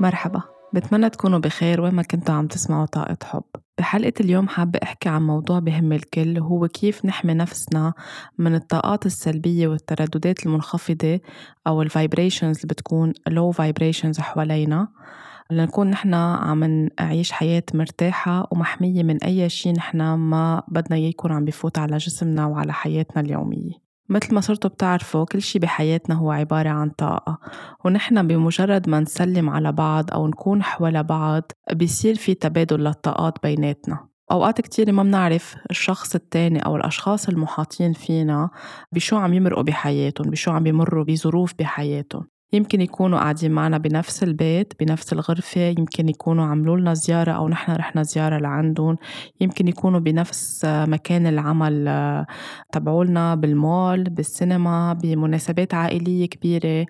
مرحبا. بتمنى تكونوا بخير وين ما كنتوا عم تسمعوا طاقة حب. بحلقة اليوم حابة أحكي عن موضوع بهم الكل هو كيف نحمي نفسنا من الطاقات السلبية والترددات المنخفضة أو الفايبريشنز اللي بتكون low vibrations حوالينا. لنكون نحن عم نعيش حياة مرتاحة ومحمية من أي شيء نحن ما بدنا إياه يكون عم بفوت على جسمنا وعلى حياتنا اليومية. مثل ما صرتوا بتعرفوا كل شي بحياتنا هو عبارة عن طاقة ونحن بمجرد ما نسلم على بعض أو نكون حول بعض بيصير في تبادل للطاقات بيناتنا. أوقات كتير ما بنعرف الشخص التاني أو الأشخاص المحاطين فينا بشو عم يمرقوا بحياتهم بشو عم يمروا بظروف بحياتهم. يمكن يكونوا قاعدين معنا بنفس البيت بنفس الغرفة يمكن يكونوا عملوا لنا زيارة أو نحن رحنا زيارة لعندهم. يمكن يكونوا بنفس مكان العمل آه، تبعولنا بالمول بالسينما بمناسبات عائلية كبيرة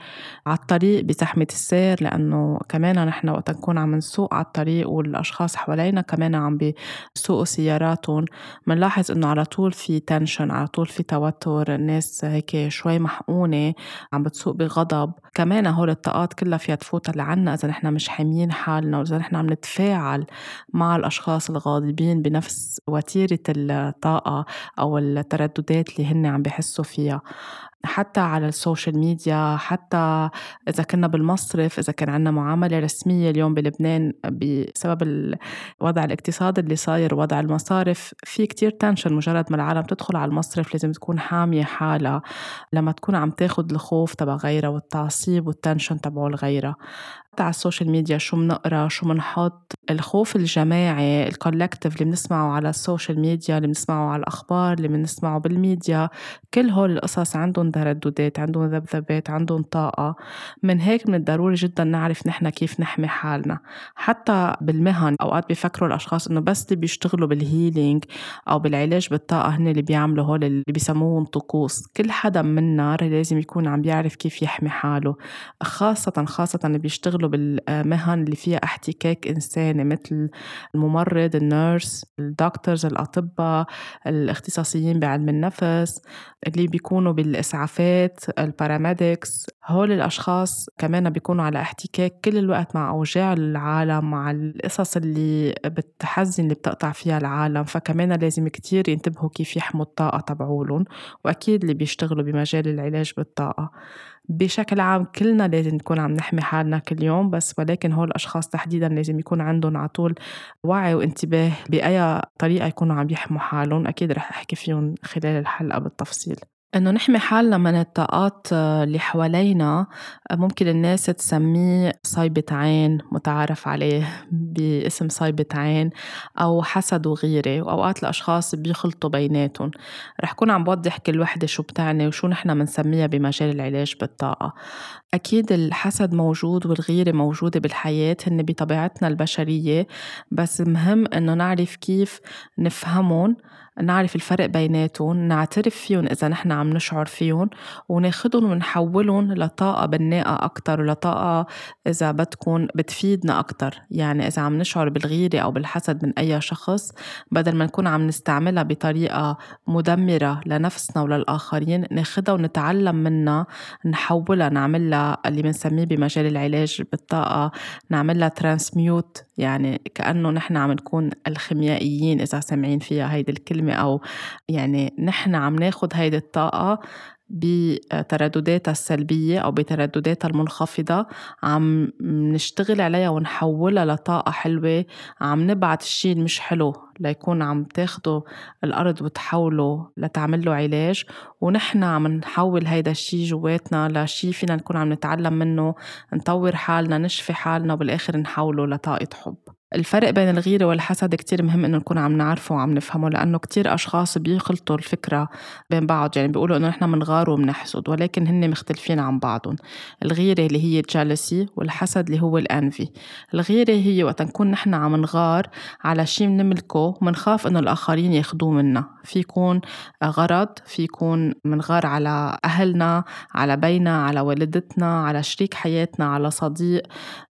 على الطريق بزحمة السير لأنه كمان نحن وقت نكون عم نسوق على الطريق والأشخاص حوالينا كمان عم بيسوقوا سياراتهم بنلاحظ إنه على طول في تنشن على طول في توتر الناس هيك شوي محقونة عم بتسوق بغضب. كمان هول الطاقات كلها فيها تفوت لعنا إذا نحن مش حاميين حالنا وإذا نحن عم نتفاعل مع الأشخاص الغاضبين بنفس وتيرة الطاقة أو الترددات اللي هن عم بحسوا فيها. حتى على ال social media حتى إذا كنا بالمصرف إذا كان عنا معاملة رسمية اليوم بلبنان بسبب الوضع الاقتصادي اللي صاير وضع المصارف في كتير tension مجرد ما العالم تدخل على المصرف لازم تكون حامية حالها. لما تكون عم تاخد الخوف تبع غيرها والتعصيب وال tension تبعه لغيرها حتى على ال social media شو بنقرا شو بنحط الخوف الجماعي ال collective اللي بنسمعه على ال social media اللي بنسمعه على الأخبار اللي بنسمعه بالميديا كل هول القصص عندهم ترددات عندهم ذبذبات عندهم طاقة. من هيك من الضروري جدا نعرف نحن كيف نحمي حالنا. حتى بالمهن أوقات بيفكروا الأشخاص إنه بس اللي بيشتغلوا بال healing أو بالعلاج بالطاقة هن اللي بيعملوا هول اللي بيسموهم طقوس. كل حدا منا لازم يكون عم بيعرف كيف يحمي حاله خاصة خاصة اللي بيشتغلوا بالمهن اللي فيها احتكاك إنساني مثل الممرض ال nurse ال doctors الأطباء الاختصاصيين بعلم النفس اللي بيكونوا بالإسعافات الباراميديكس هول الأشخاص كمان بيكونوا على احتكاك كل الوقت مع أوجاع العالم مع القصص اللي بتحزن اللي بتقطع فيها العالم. فكمان لازم كتير ينتبهوا كيف يحموا الطاقة تبعولن وأكيد اللي بيشتغلوا بمجال العلاج بالطاقة. بشكل عام كلنا لازم نكون عم نحمي حالنا كل يوم بس ولكن هول الأشخاص تحديدا لازم يكون عندهم على طول وعي وانتباه بأي طريقة يكونوا عم يحموا حالهم. أكيد رح أحكي فيهم خلال الحلقة بالتفصيل. إنه نحمي حالنا من الطاقات اللي حوالينا ممكن الناس تسميه صيبة عين متعارف عليه باسم صيبة عين أو حسد وغيرة وأوقات الأشخاص بيخلطوا بيناتهم. رح كون عم بوضح كل وحدة شو بتعني وشو نحن منسميها بمجال العلاج بالطاقة. أكيد الحسد موجود والغيرة موجودة بالحياة هن بطبيعتنا البشرية بس مهم إنه نعرف كيف نفهمهم نعرف الفرق بيناتهم نعترف فيهم إذا نحن عم نشعر فيهم وناخدهم ونحولهم لطاقة بناءة أكتر ولطاقة إذا بدكم بتفيدنا أكتر. يعني إذا عم نشعر بالغيرة أو بالحسد من أي شخص بدل ما نكون عم نستعملها بطريقة مدمرة لنفسنا وللآخرين ناخدها ونتعلم منها نحولها نعملها اللي بنسميه بمجال العلاج بالطاقة نعملها ترانسميوت يعني كأنه نحن عم نكون الخيميائيين إذا سامعين فيها هيدي الكلمة. أو يعني نحن عم ناخد هيدي الطاقة بتردداتها السلبية أو بتردداتها المنخفضة عم نشتغل عليها ونحولها لطاقة حلوة عم نبعت الشي مش حلو ليكون عم تاخده الأرض وتحوله لتعمل له علاج ونحن عم نحول هيدا الشي جواتنا لشي فينا نكون عم نتعلم منه نطور حالنا نشفي حالنا وبالآخر نحوله لطاقة حب. الفرق بين الغيرة والحسد كتير مهم إنه نكون عم نعرفه وعم نفهمه لأنه كتير أشخاص بيخلطوا الفكرة بين بعض. يعني بيقولوا إنه نحن منغار ومنحسد ولكن هن مختلفين عن بعضهم. الغيرة اللي هي الجالسي والحسد اللي هو الأنفي. الغيرة هي وقت نكون نحن عم نغار على شي منملكه ومنخاف إنه الآخرين ياخدوه منا. في يكون غرض في يكون منغار على أهلنا على بينا على والدتنا على شريك حياتنا على صديق.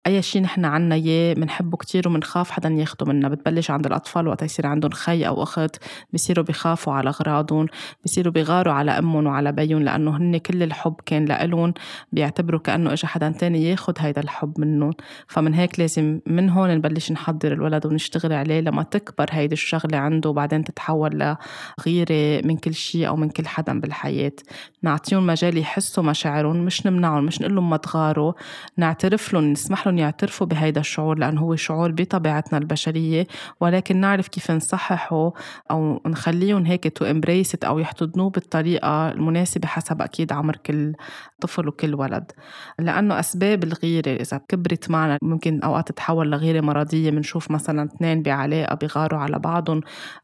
أي شي نحن عنا إياه منحبه كتير ومن بنخاف حدا ياخده منا بتبلش عند الأطفال وقت يصير عندهم خي أو أخت بصيروا بخافوا على أغراضهم بصيروا بغاروا على أمهم وعلى بيهم لأنه هن كل الحب كان لإلهم بيعتبروا كأنه إجا حدا تاني ياخد هيدا الحب منهم. فمن هيك لازم من هون نبلش نحضر الولد ونشتغل عليه لما تكبر هيدي الشغلة عنده وبعدين تتحول لغيرة من كل شيء أو من كل حدا بالحياة. نعطيهم مجال يحسوا مشاعرهم مش نمنعهم مش نقول لهم ما تغاروا نعترف لهم نسمح لهم يعترفوا بهيدا الشعور لأنه هو شعور بطبيعتنا البشرية ولكن نعرف كيف نصححه أو نخليهم هيك to embrace أو يحتضنوه بالطريقة المناسبة حسب أكيد عمر كل طفل وكل ولد. لأنه أسباب الغيرة إذا كبرت معنا ممكن أوقات تتحول لغيرة مرضية بنشوف مثلا اثنين بعلاقة بيغاروا على بعضهم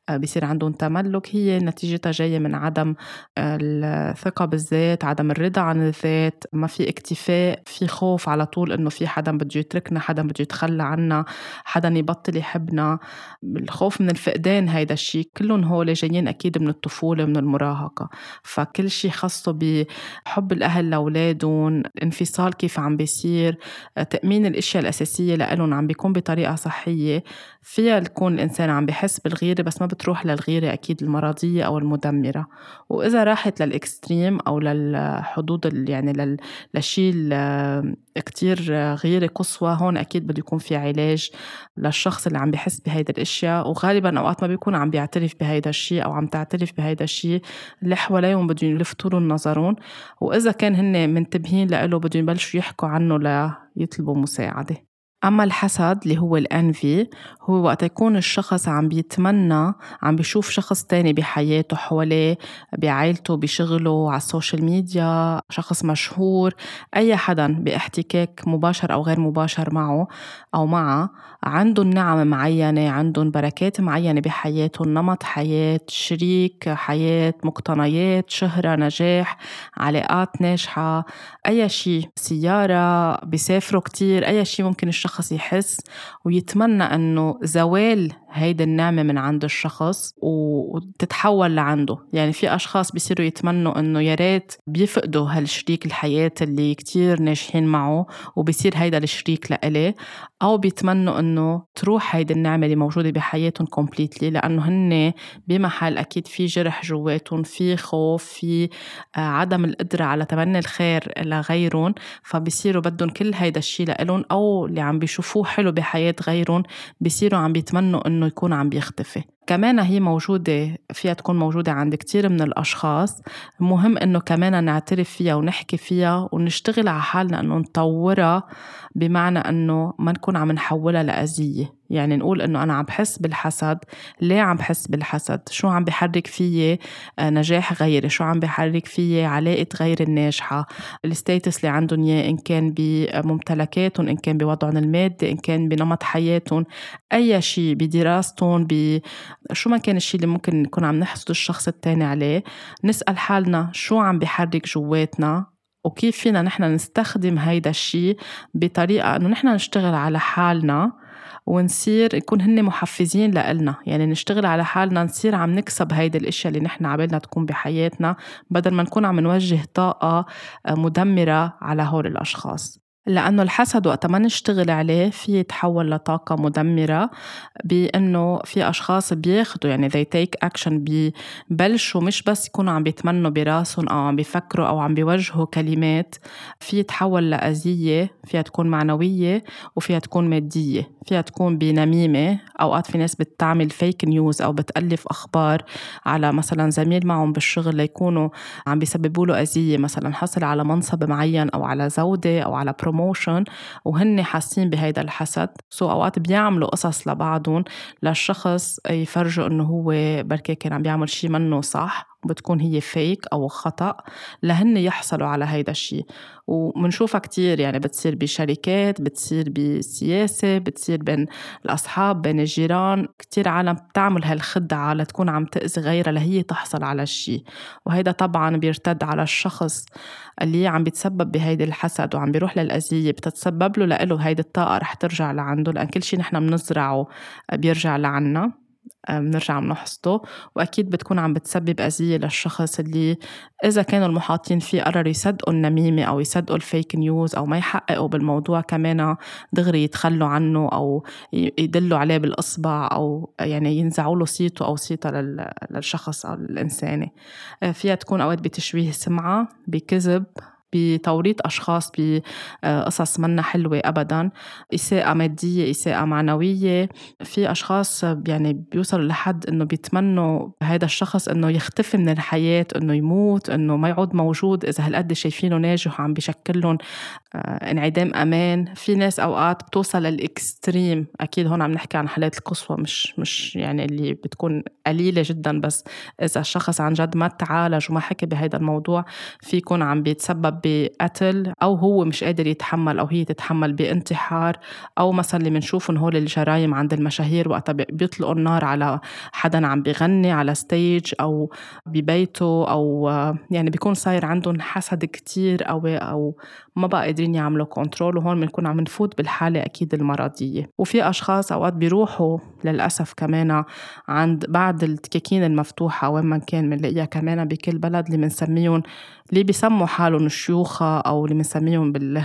آه، بيصير عندهم تملك هي نتيجتها جاية من عدم الثقة بالذات عدم الرضا عن الذات ما في اكتفاء في خوف على طول إنه في حدا بده يتركنا حدا بده يتخلى عنا حدا يبطل يحبنا. الخوف من الفقدان هيدا الشيء كلهم هول جايين أكيد من الطفولة من المراهقة. فكل شيء خاصة بحب الأهل لأولادهم الانفصال كيف عم بيصير تأمين الأشياء الأساسية لإلهم عم بيكون بطريقة صحية. فيها تكون الإنسان عم بحس بالغيرة بس ما بتروح للغيرة أكيد المرضية أو المدمرة. وإذا راحت للإكستريم أو للحدود يعني للشيء كتير غيرة قصوى هون أكيد بده يكون في علاج للشخص اللي عم بحس بهيدا الأشياء وغالبا أوقات ما بيكون عم بيعترف بهيدا الشيء أو عم تعترف بهيدا الشيء اللي حواليهم بدهم يلفتوا لهم نظرهم. وإذا كان هن منتبهين لإله بدهم يبلشوا يحكوا عنه ليطلبوا مساعدة. أما الحسد اللي هو ال envy هو وقت يكون الشخص عم بيتمنى عم بيشوف شخص تاني بحياته حواليه بعائلته بشغله على ال social media شخص مشهور أي حدا باحتكاك مباشر أو غير مباشر معه أو معها عندهم نعم معينة عندهم بركات معينة بحياتهم نمط حياة شريك حياة مقتنيات شهرة نجاح علاقات ناجحة أي شيء سيارة بيسافروا كتير أي شيء ممكن الشخص يحس ويتمنى أنه زوال هيدي النعمة من عند الشخص وتتحول لعنده. يعني في أشخاص بيصيروا يتمنوا إنه يا ريت بيفقدوا هالشريك الحياة اللي كتير ناجحين معه وبصير هيدا الشريك لإلي أو بيتمنوا إنه تروح هيدي النعمة اللي موجودة بحياتهم كومبليتلي لأنه هن بمحل أكيد في جرح جواتهم في خوف في آه، عدم القدرة على تمني الخير لغيرهم. فبصيروا بدهم كل هيدا الشيء لإلهم أو اللي عم بيشوفوه حلو بحياة غيرهم بصيروا عم بيتمنوا إنه يكون عم بيختفي. كمان هي موجودة فيها تكون موجودة عند كتير من الأشخاص. مهم إنه كمان نعترف فيها ونحكي فيها ونشتغل على حالنا إنه نطورها بمعنى إنه ما نكون عم نحولها لأذية. يعني نقول إنه أنا عم بحس بالحسد. ليه عم بحس بالحسد؟ شو عم بحرك فيي؟ آه، نجاح غيري. شو عم بحرك فيي؟ علاقة غير الناجحة. الستيتس اللي عندهم إياه إن كان بممتلكاتهم إن كان بوضعهم المادي إن كان بنمط حياتهم. أي شيء بدراستهم شو ما كان الشيء اللي ممكن نكون عم نحسد الشخص التاني عليه نسأل حالنا شو عم بحرك جواتنا وكيف فينا نحن نستخدم هيدا الشيء بطريقة إنه نحن نشتغل على حالنا ونصير يكون هن محفزين لإلنا. يعني نشتغل على حالنا نصير عم نكسب هيدي الإشياء اللي نحن عبالنا تكون بحياتنا بدل ما نكون عم نوجه طاقة مدمرة على هول الأشخاص. لأنه الحسد وقت ما نشتغل عليه في يتحول لطاقة مدمرة بأنه في أشخاص بياخدوا يعني they take action ببلشوا مش بس يكونوا عم بيتمنوا براسهم أو عم بيفكروا أو عم بيوجهوا كلمات في يتحول لأذية فيها تكون معنوية وفيها تكون مادية فيها تكون بنميمة. أوقات في ناس بتعمل fake news أو بتألف أخبار على مثلا زميل معهم بالشغل ليكونوا عم بيسببوا له أذية مثلا حصل على منصب معين أو على زودة أو على promotion وهن حاسين بهيدا الحسد. so أوقات بيعملوا قصص لبعضهم للشخص يفرجوا إنه هو بركي كان عم بيعمل شي منه صح. بتكون هي fake أو خطأ لهن يحصلوا على هيدا الشيء ومنشوفها كتير يعني بتصير بشركات بتصير بالسياسة بتصير بين الأصحاب بين الجيران. كتير عالم بتعمل هالخدعة لتكون عم تأذي غيرها لهي تحصل على الشيء وهيدا طبعا بيرتد على الشخص اللي عم بيتسبب بهيدي الحسد وعم بيروح للأذية. بتتسبب له لإله هيدي الطاقة رح ترجع لعنده لأن كل شيء نحن بنزرعه بيرجع لعنا. بنرجع بنحصده وأكيد بتكون عم بتسبب أذية للشخص اللي إذا كانوا المحاطين فيه قرروا يصدقوا النميمة أو يصدقوا الفيك نيوز أو ما يحققوا بالموضوع كمان دغري يتخلوا عنه أو يدلوا عليه بالإصبع أو يعني ينزعوا له صيته أو صيته للشخص أو الإنسانة. فيها تكون أوقات بتشويه سمعة بكذب بتوريط أشخاص بقصص منا حلوة أبدا. إساءة مادية إساءة معنوية. في أشخاص يعني بيوصلوا لحد إنه بيتمنوا هذا الشخص إنه يختفي من الحياة إنه يموت إنه ما يعود موجود إذا هالقد شايفينه ناجح وعم بيشكل لهم آه، انعدام أمان. في ناس أوقات بتوصل للإكستريم. أكيد هون عم نحكي عن حالات القصوى مش مش يعني اللي بتكون قليلة جدا بس إذا الشخص عن جد ما تعالج وما حكي بهذا الموضوع في يكون عم بيتسبب بقتل أو هو مش قادر يتحمل أو هي تتحمل بانتحار أو مثلا اللي بنشوفهم هول الجرايم عند المشاهير وقتها بيطلقوا النار على حدا عم بغني على stage أو ببيته أو يعني بيكون صاير عندهم حسد كتير قوي أو ما بقى قادرين يعملوا control وهون بنكون عم نفوت بالحالة أكيد المرضية. وفي أشخاص أوقات بيروحوا للأسف كمان عند بعض الدكاكين المفتوحة وين ما كان بنلاقيها كمان بكل بلد اللي بنسميهم اللي بيسموا حالهم الشيوخة أو اللي بنسميهم بال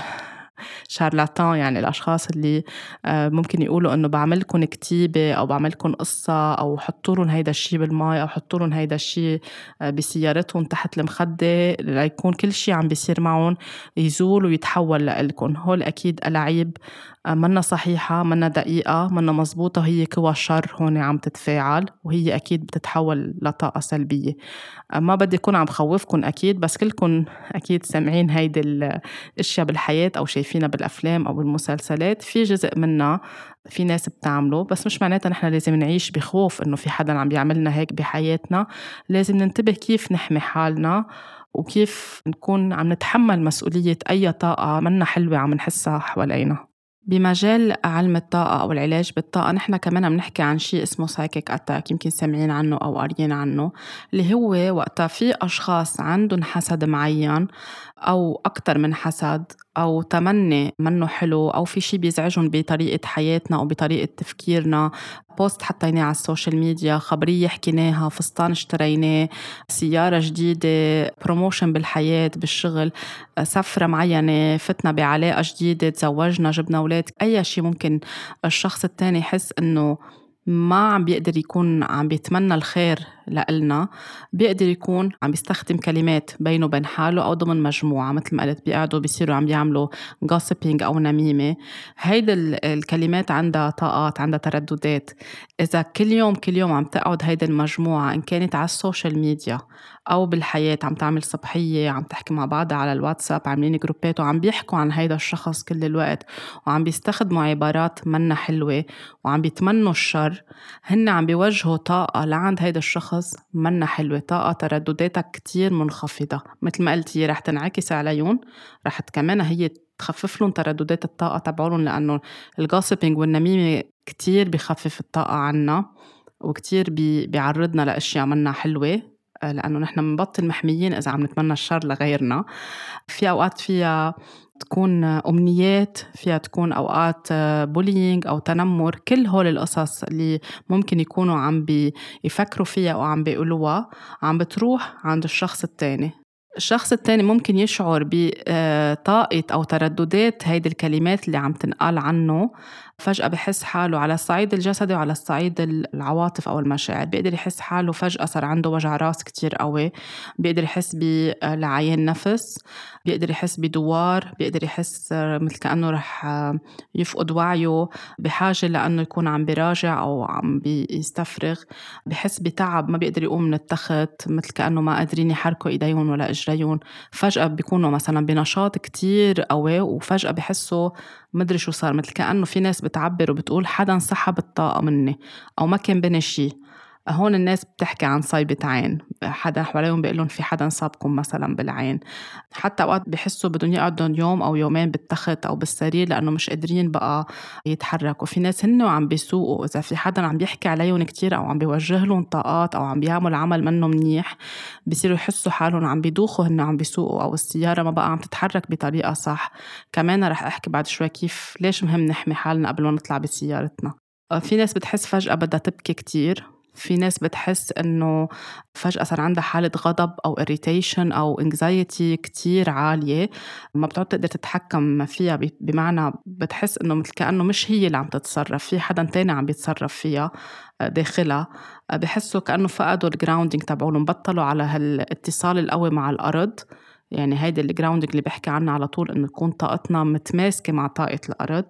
شارلاتان يعني الأشخاص اللي آه، ممكن يقولوا إنه بعملكم كتيبة أو بعملكم قصة أو حطوا لهم هيدا الشيء بالماء أو حطوا لهم هيدا الشيء آه، بسيارتهم تحت المخدة ليكون كل شيء عم بيصير معهم يزول ويتحول لإلكم هول أكيد ألاعيب آه، منا صحيحة منا دقيقة منا مزبوطة وهي كوى شر هون عم تتفاعل وهي أكيد بتتحول لطاقة سلبية. ما بدي أكون عم خوفكم أكيد بس كلكم أكيد سامعين هيدي الأشياء بالحياة أو شايفينها بالأفلام أو بالمسلسلات. في جزء منها في ناس بتعمله بس مش معناتها نحن لازم نعيش بخوف إنه في حدا عم بيعملنا هيك بحياتنا. لازم ننتبه كيف نحمي حالنا وكيف نكون عم نتحمل مسؤولية أي طاقة منا حلوة عم نحسها حوالينا. بمجال علم الطاقة أو العلاج بالطاقة. نحن كمان بنحكي عن شيء اسمه سايكيك أتاك يمكن سامعين عنه أو قاريين عنه اللي هو وقتها في أشخاص عندهم حسد معين أو أكتر من حسد أو تمني منه حلو أو في شي بيزعجهم بطريقة حياتنا أو بطريقة تفكيرنا. post حطيناه على ال social media خبرية حكيناها فستان اشتريناه سيارة جديدة promotion بالحياة بالشغل سفرة معينة فتنا بعلاقة جديدة تزوجنا جبنا أولاد. أي شي ممكن الشخص التاني يحس إنه ما عم بيقدر يكون عم بيتمنى الخير. لإلنا بيقدر يكون عم بيستخدم كلمات بينه وبين حاله أو ضمن مجموعة مثل ما قلت بيقعدوا بيصيروا عم بيعملوا gossiping أو نميمة. هيدي الكلمات عندها طاقات عندها ترددات. إذا كل يوم كل يوم عم تقعد هيدي المجموعة إن كانت على ال social media أو بالحياة عم تعمل صبحية عم تحكي مع بعضها على الواتساب عاملين groupات وعم بيحكوا عن هيدا الشخص كل الوقت وعم بيستخدموا عبارات منا حلوة وعم بيتمنوا الشر هن عم بيوجهوا طاقة لعند هيدا الشخص منا حلوة طاقة تردداتها كتير منخفضة. مثل ما قلت هي رح تنعكس عليهم رح كمان هي تخفف لهم ترددات الطاقة تبعولهم لأنه الجوسبينج والنميمة كتير بخفف الطاقة عنا وكتير بيعرضنا لأشياء منا حلوة لأنه نحن بنبطل محميين إذا عم نتمنى الشر لغيرنا. في أوقات فيها تكون أمنيات فيها تكون أوقات بولينج أو تنمر كل هول القصص اللي ممكن يكونوا عم بيفكروا فيها أو عم بيقولوها عم بتروح عند الشخص التاني. الشخص التاني ممكن يشعر بطاقة أو ترددات هيدي الكلمات اللي عم تنقال عنه فجأة بحس حاله على الصعيد الجسدي وعلى الصعيد العواطف أو المشاعر. بيقدر يحس حاله فجأة صار عنده وجع راس كتير قوي. بيقدر يحس بلعيان نفس. بيقدر يحس بدوار. بيقدر يحس مثل كأنه رح يفقد وعيه بحاجة لأنه يكون عم بيراجع أو عم بيستفرغ. بحس بتعب. ما بيقدر يقوم من التخت مثل كأنه ما قادرين يحركوا إيديهم ولا إجريهم. فجأة بيكونوا مثلا بنشاط كتير قوي وفجأة بحسوا مدري شو صار مثل كأنه في ناس بتعبر وبتقول حدا سحب الطاقة مني أو ما كان بني شي. هون الناس بتحكي عن صيبة عين. حدا حواليهم بيقول لهم في حدا صابكم مثلا بالعين. حتى أوقات بحسوا بدهم يقعدوا يوم أو يومين بالتخت أو بالسرير لأنه مش قادرين بقى يتحركوا. في ناس هن وعم بيسوقوا. إذا في حدا عم بيحكي عليهم كتير أو عم بيوجه لهم طاقات أو عم بيعمل عمل منه منيح بصيروا يحسوا حالهم عم بيدوخوا هن عم بيسوقوا أو السيارة ما بقى عم تتحرك بطريقة صح. كمان رح أحكي بعد شوي كيف ليش مهم نحمي حالنا قبل ما نطلع بسيارتنا. في ناس بتحس فجأة بدها تبكي كتير. في ناس بتحس إنه فجأة صار عندها حالة غضب أو irritation أو anxiety كتير عالية ما بتعود تقدر تتحكم فيها بمعنى بتحس إنه مثل كأنه مش هي اللي عم تتصرف في حدا تاني عم بيتصرف فيها آه، داخلها. آه، بحسوا كأنه فقدوا ال grounding تبعولهم بطلوا على هالاتصال القوي مع الأرض. يعني هيدي ال grounding اللي بحكي عنها على طول إنه تكون طاقتنا متماسكة مع طاقة الأرض.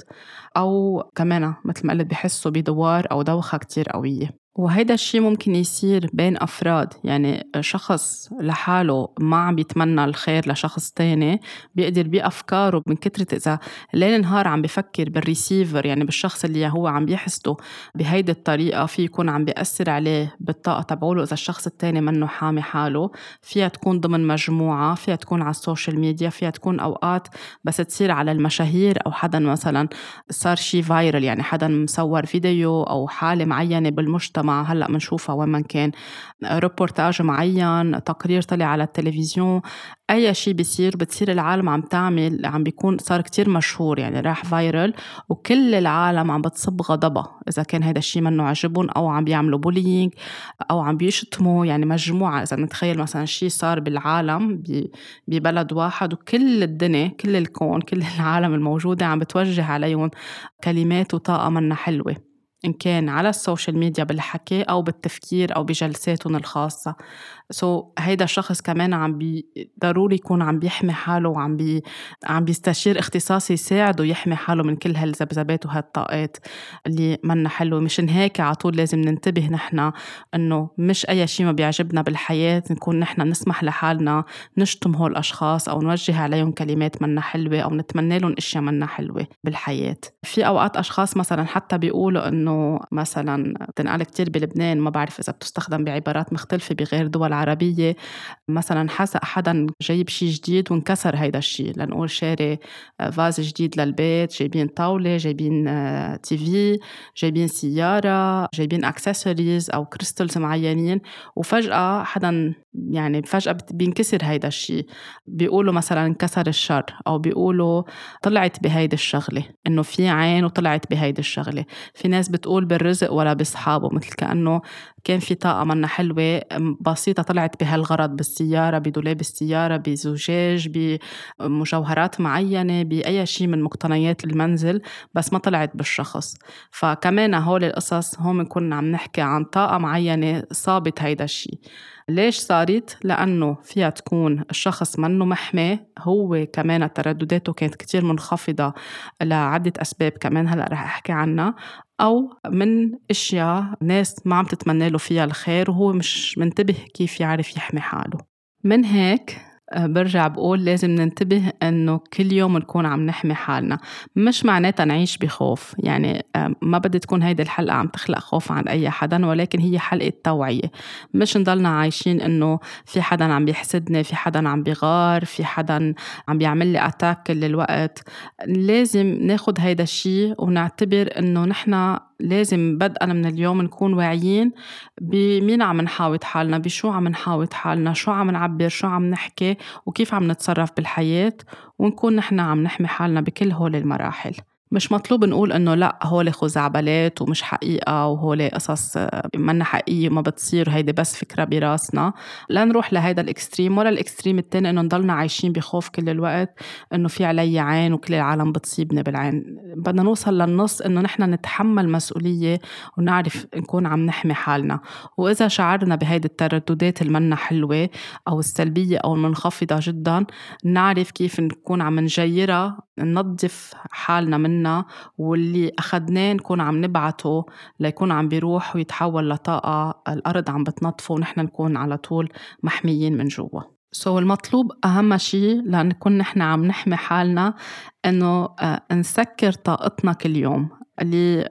أو كمان مثل ما قلت بحسوا بدوار أو دوخة كتير قوية. وهيدا الشيء ممكن يصير بين أفراد. يعني شخص لحاله ما عم بيتمنى الخير لشخص تاني بيقدر بأفكاره من كترة إذا ليل نهار عم بفكر بالريسيفر يعني بالشخص اللي هو عم بيحسده بهيدي الطريقة في يكون عم بيأثر عليه بالطاقة تبعوله إذا الشخص التاني منه حامي حاله. فيها تكون ضمن مجموعة فيها تكون على ال social media فيها تكون أوقات بس تصير على المشاهير أو حدا مثلا صار شيء viral يعني حدا مصور فيديو أو حالة معينة بالمجتمع. المجتمع هلأ بنشوفها وين ما كان. روبورتاج معين تقرير طلع على التلفزيون أي شيء بيصير بتصير العالم عم تعمل عم بيكون صار كتير مشهور يعني راح viral وكل العالم عم بتصب غضبها. إذا كان هذا الشيء منه عجبهم أو عم بيعملوا bullying أو عم بيشتموا يعني مجموعة إذا نتخيل مثلا شيء صار بالعالم ببلد واحد وكل الدنيا كل الكون كل العالم الموجودة عم بتوجه عليهم كلمات وطاقة منا حلوة. إن كان على ال social media بالحكي أو بالتفكير أو بجلساتهم الخاصة. so, هيدا الشخص كمان عم بي ضروري يكون عم بيحمي حاله وعم بي عم بيستشير اختصاصي يساعده يحمي حاله من كل هالذبذبات وهالطاقات اللي منا حلوة. مشان هيك على طول لازم ننتبه نحن إنه مش أي شيء ما بيعجبنا بالحياة. نكون نحن نسمح لحالنا نشتم هول الاشخاص أو نوجه عليهم كلمات منا حلوة أو نتمنى لهم إشياء منا حلوة بالحياة. في أوقات أشخاص مثلا حتى بيقولوا إنه مثلا بتنقال كتير بلبنان ما بعرف إذا بتستخدم بعبارات مختلفة بغير دول العربية مثلا حسق حدا جايب شيء جديد وانكسر هيدا الشيء لنقول شاري فاز جديد للبيت جايبين طاولة جايبين TV جايبين سيارة جايبين اكسسوارز أو crystals معينين. وفجأة حدا يعني فجأة بينكسر هيدا الشيء بيقولوا مثلا انكسر الشر أو بيقولوا طلعت بهيدي الشغلة إنه في عين وطلعت بهيدي الشغلة. في ناس بتقول بالرزق ولا بصحابه مثل كأنه كان في طاقة منا حلوة بسيطة طلعت بهالغرض بالسيارة بدولاب السيارة بزجاج بمجوهرات معينة بأي شيء من مقتنيات المنزل بس ما طلعت بالشخص. فكمان هول القصص هون بنكون عم نحكي عن طاقة معينة صابت هيدا الشيء ليش صارت؟ لأنه فيها تكون الشخص منه محمي هو كمان تردداته كانت كتير منخفضة لعدة أسباب كمان هلأ رح أحكي عنها. أو من أشياء ناس ما عم تتمنى له فيها الخير وهو مش منتبه كيف يعرف يحمي حاله. من هيك برجع بقول لازم ننتبه إنه كل يوم نكون عم نحمي حالنا. مش معناتها نعيش بخوف. يعني آه، ما بدي تكون هيدي الحلقة عم تخلق خوف عند أي حدا ولكن هي حلقة توعية. مش نضلنا عايشين إنه في حدا عم بيحسدني في حدا عم بيغار في حدا عم بيعمل لي أتاك كل الوقت. لازم ناخد هيدا الشيء ونعتبر إنه نحن لازم بدءا من اليوم نكون واعيين بمين عم نحاوط حالنا بشو عم نحاوط حالنا شو عم نعبر شو عم نحكي وكيف عم نتصرف بالحياة ونكون نحن عم نحمي حالنا بكل هول المراحل. مش مطلوب نقول إنه لأ هول خزعبلات ومش حقيقة وهول قصص منا حقيقية وما بتصير هيدي بس فكرة براسنا. لا نروح لهيدا ال extreme ولا ال extreme التاني إنه نضلنا عايشين بخوف كل الوقت إنه في علي عين وكل العالم بتصيبني بالعين. بدنا نوصل للنص إنه نحن نتحمل مسؤولية ونعرف نكون عم نحمي حالنا. وإذا شعرنا بهيدي الترددات المنا حلوة أو السلبية أو المنخفضة جدا نعرف كيف نكون عم نجيرها ننظف حالنا منا واللي أخدناه نكون عم نبعته ليكون عم بيروح ويتحول لطاقة الأرض عم بتنظفه ونحن نكون على طول محميين من جوا. سو so المطلوب أهم شيء لنكون نحن عم نحمي حالنا إنه آه، نسكر طاقتنا كل يوم. اللي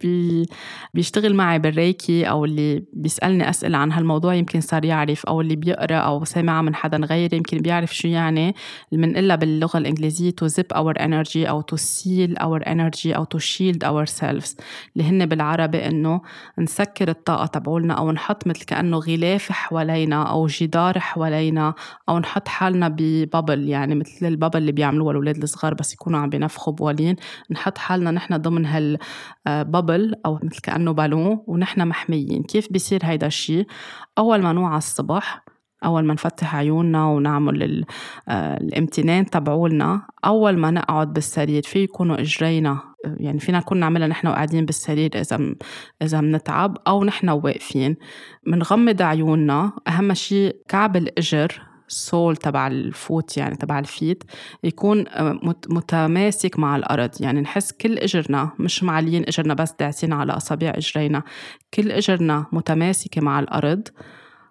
بي بيشتغل معي بالريكي أو اللي بيسألني أسئلة عن هالموضوع يمكن صار يعرف أو اللي بيقرأ أو سامع من حدا غيري يمكن بيعرف شو يعني بنقلها باللغة الإنجليزية to zip our energy أو to seal our energy أو to shield ourselves اللي هن بالعربي إنه نسكر الطاقة تبعولنا أو نحط مثل كأنه غلاف حوالينا أو جدار حوالينا أو نحط حالنا ببابل يعني مثل البابل اللي بيعملوها الأولاد الصغار بس يكونوا عم بينفخوا بولين نحط حالنا نحن ضمن هالببل أو مثل كأنه بالون ونحن محميين. كيف بيصير هيدا الشي؟ أول ما نوعى الصبح أول ما نفتح عيوننا ونعمل الامتنان تبعولنا أول ما نقعد بالسرير في يكونوا إجرينا يعني فينا نكون نعملها نحن وقاعدين بالسرير إذا إذا بنتعب أو نحن واقفين. بنغمض عيوننا أهم شيء كعب الإجر ال sole تبع ال foot يعني تبع ال feet يكون متماسك مع الأرض. يعني نحس كل إجرنا مش معليين إجرنا بس داعسين على أصابع إجرينا. كل إجرنا متماسكة مع الأرض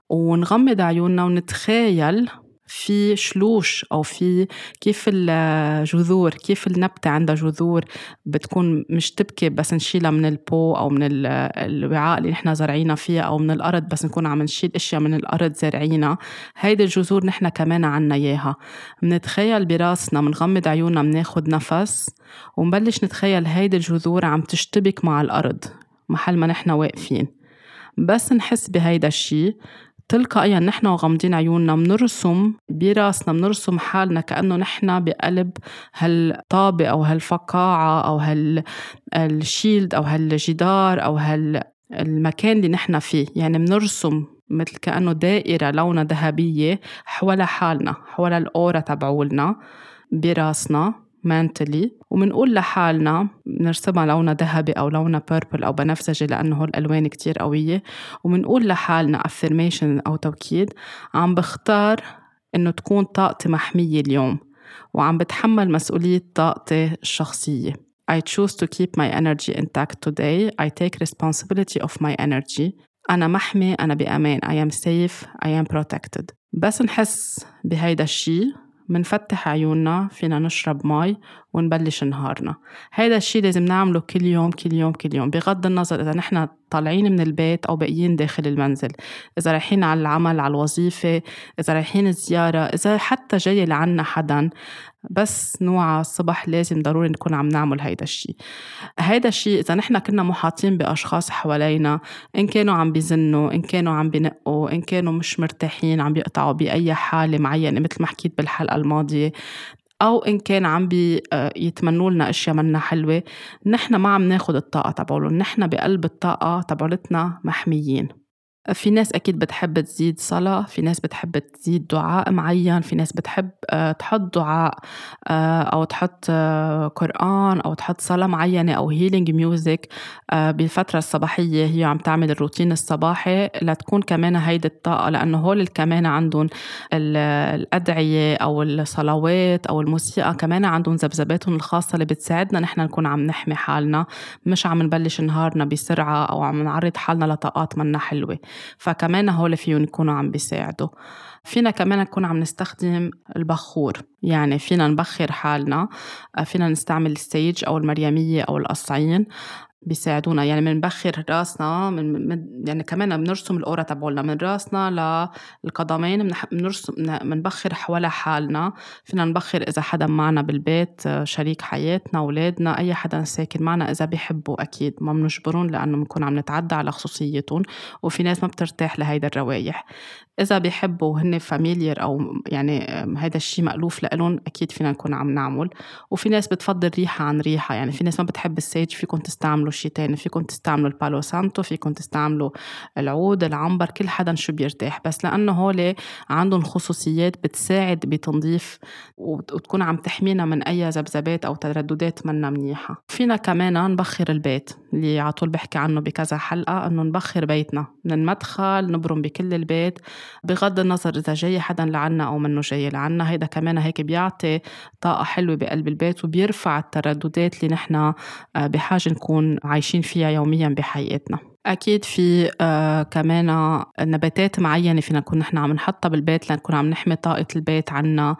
ونغمض عيوننا ونتخيل في شلوش أو في كيف الجذور كيف النبتة عندها جذور بتكون مشتبكة بس نشيلها من ال pot أو من الوعاء اللي نحن زرعينا فيها أو من الأرض بس نكون عم نشيل أشياء من الأرض زارعينها. هيدي الجذور نحن كمان عنا إياها. منتخيل براسنا منغمض عيوننا مناخد نفس ونبلش نتخيل هيدي الجذور عم تشتبك مع الأرض محل ما نحن واقفين. بس نحس بهيدا الشي تلقائيا نحن وغمضين عيوننا منرسم براسنا منرسم حالنا كأنه نحن بقلب هالطابة أو هالفقاعة أو هالشيلد أو هالجدار أو هالمكان اللي نحن فيه. يعني منرسم مثل كأنه دائرة لونها ذهبية حول حالنا حول الأورا تبعولنا براسنا. Mentally. ومنقول لحالنا بنرسمها لونها ذهبي أو لونها purple أو بنفسجي لأنه هول الألوان كتير قوية. ومنقول لحالنا affirmation أو توكيد عم بختار إنه تكون طاقتي محمية اليوم وعم بتحمل مسؤولية طاقتي الشخصية. I choose to keep my energy intact today. I take responsibility of my energy. أنا محمي أنا بأمان. I am safe. I am protected. بس نحس بهيدا الشي. منفتح عيوننا فينا نشرب مي ونبلش نهارنا. هيدا الشيء لازم نعمله كل يوم كل يوم كل يوم. بغض النظر إذا نحن طالعين من البيت أو باقيين داخل المنزل. إذا رايحين على العمل على الوظيفة إذا رايحين زيارة إذا حتى جاي لعنا حدا. بس نوعى الصبح لازم ضروري نكون عم نعمل هيدا الشيء هيدا الشيء إذا نحن كنا محاطين بأشخاص حوالينا إن كانوا عم بيزنوا إن كانوا عم بنقوا إن كانوا مش مرتاحين عم بيقطعوا بأي حالة معينة مثل ما حكيت بالحلقة الماضية أو إن كان عم بيتمنوا لنا أشياء منا حلوة نحن ما عم ناخد الطاقة تبعولهم نحن بقلب الطاقة تبعولتنا محميين. في ناس أكيد بتحب تزيد صلاة في ناس بتحب تزيد دعاء معين في ناس بتحب آه، تحط دعاء آه، أو تحط آه، قرآن أو تحط صلاة معينة أو healing music بالفترة الصباحية هي عم تعمل الروتين الصباحي. لتكون كمان هيدي الطاقة لأنه هول كمان عندهم الأدعية أو الصلوات أو الموسيقى كمان عندهم ذبذباتهم الخاصة اللي بتساعدنا نحن نكون عم نحمي حالنا. مش عم نبلش نهارنا بسرعة أو عم نعرض حالنا لطاقات منا حلوة. فكمان هول فيهم يكونوا عم بيساعدوا. فينا كمان نكون عم نستخدم البخور. يعني فينا نبخر حالنا. فينا نستعمل السيج أو المريمية أو القصعين. بيساعدونا. يعني بنبخر راسنا من يعني كمان بنرسم الأورا تبعولنا. من راسنا للقدمين بنرسم بنبخر حول حالنا. فينا نبخر إذا حدا معنا بالبيت شريك حياتنا أولادنا أي حدا ساكن معنا إذا بيحبوا أكيد. ما بنجبرهم لأنه بنكون عم نتعدى على خصوصيتهم. وفي ناس ما بترتاح لهيدا الروايح. إذا بيحبوا وهن familiar أو يعني هذا الشيء مألوف لإلهم أكيد فينا نكون عم نعمل. وفي ناس بتفضل ريحة عن ريحة. يعني في ناس ما بتحب ال sage فيكم تستعملوا شيء تاني فيكم تستعملوا ال palo santo فيكم تستعملوا العود العنبر كل حدا شو بيرتاح. بس لأنه هول عندهم خصوصيات بتساعد بتنظيف وتكون عم تحمينا من أي ذبذبات أو ترددات منا منيحة. فينا كمان نبخر البيت. اللي على طول بحكي عنه بكذا حلقة إنه نبخر بيتنا من المدخل نبرم بكل البيت بغض النظر إذا جاي حدا لعنا أو منه جاي لعنا هيدا كمان هيك بيعطي طاقة حلوة بقلب البيت وبيرفع الترددات اللي نحن آه، بحاجة نكون عايشين فيها يوميا بحياتنا أكيد في آه كمان نباتات معينة فينا نكون نحن عم نحطها بالبيت لنكون عم نحمي طاقة البيت عنا.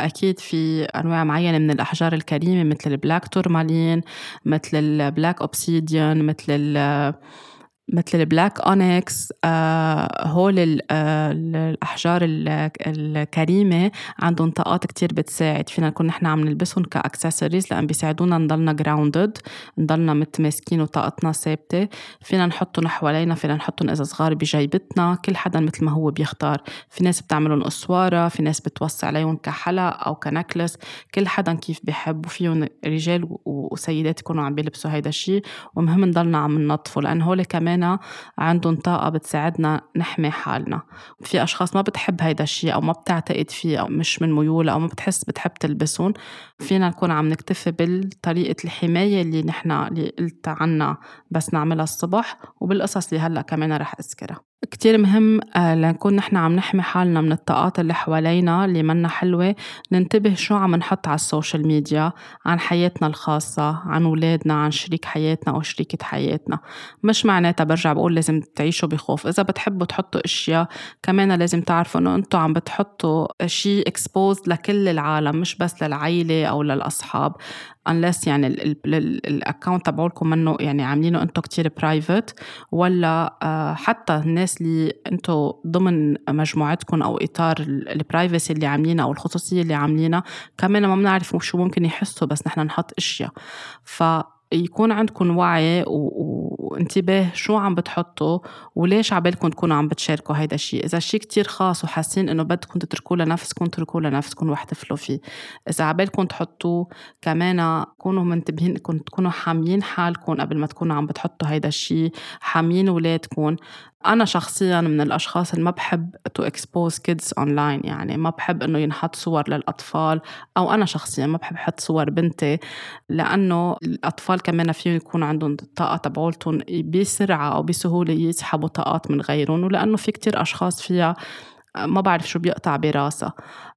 أكيد في أنواع معينة من الأحجار الكريمة مثل ال black tourmaline مثل ال black obsidian مثل مثل ال black onyx آه هول آه الأحجار الكريمة عندهم طاقات كتير بتساعد. فينا نكون نحن عم نلبسهم كأكسسوارز لأن بيساعدونا نضلنا grounded نضلنا متماسكين وطاقتنا ثابتة. فينا نحطهم حوالينا فينا نحطهم إذا صغار بجيبتنا كل حدا مثل ما هو بيختار. في ناس بتعملهم إسوارة في ناس بتوسع عليهم كحلق أو ك necklace. كل حدا كيف بيحب وفيهم رجال وسيدات يكونوا عم بيلبسوا هيدا الشيء ومهم نضلنا عم ننظفه لأن هول كمان عندهم طاقة بتساعدنا نحمي حالنا. في أشخاص ما بتحب هيدا الشيء أو ما بتعتقد فيه أو مش من ميولها أو ما بتحس بتحب تلبسهم فينا نكون عم نكتفي بالطريقة الحماية اللي نحن اللي قلت عنها بس نعملها الصبح وبالقصص اللي هلأ كمان رح أذكرها. كتير مهم آه، لنكون نحن عم نحمي حالنا من الطاقات اللي حوالينا اللي منا حلوة ننتبه شو عم نحط على ال social media عن حياتنا الخاصة عن ولادنا عن شريك حياتنا أو شريكة حياتنا. مش معناتها برجع بقول لازم تعيشوا بخوف. إذا بتحبوا تحطوا أشياء كمان لازم تعرفوا إنه أنتوا عم بتحطوا شيء exposed لكل العالم مش بس للعيلة أو للأصحاب. Unless يعني ال account تبعولكم منه يعني عاملينه أنتم كتير private ولا آه، حتى الناس اللي أنتم ضمن مجموعتكم أو إطار ال privacy اللي عاملينها أو الخصوصية اللي عاملينها كمان ما بنعرف شو ممكن يحسوا بس نحن نحط إشياء. ف يكون عندكم وعي وانتباه شو عم بتحطوا وليش عبالكم تكونوا عم بتشاركوا هيدا الشيء إذا الشيء كتير خاص وحاسين إنه بدكم تتركوه لنفسكم تركوه لنفسكم واحتفلوا فيه. إذا عبالكم تحطوه كمان كونوا منتبهين تكونوا حاميين حالكم قبل ما تكونوا عم بتحطوا هيدا الشيء حاميين ولادكم. أنا شخصيا من الأشخاص اللي ما بحب تو expose kids online يعني ما بحب إنه ينحط صور للأطفال أو أنا شخصيا ما بحب أحط صور بنتي لأنه الأطفال كمان فيهم يكون عندهم الطاقة تبعولتهم بسرعة أو بسهولة يسحبوا طاقات من غيرهم ولأنه في كتير أشخاص فيها ما بعرف شو بيقطع براسها.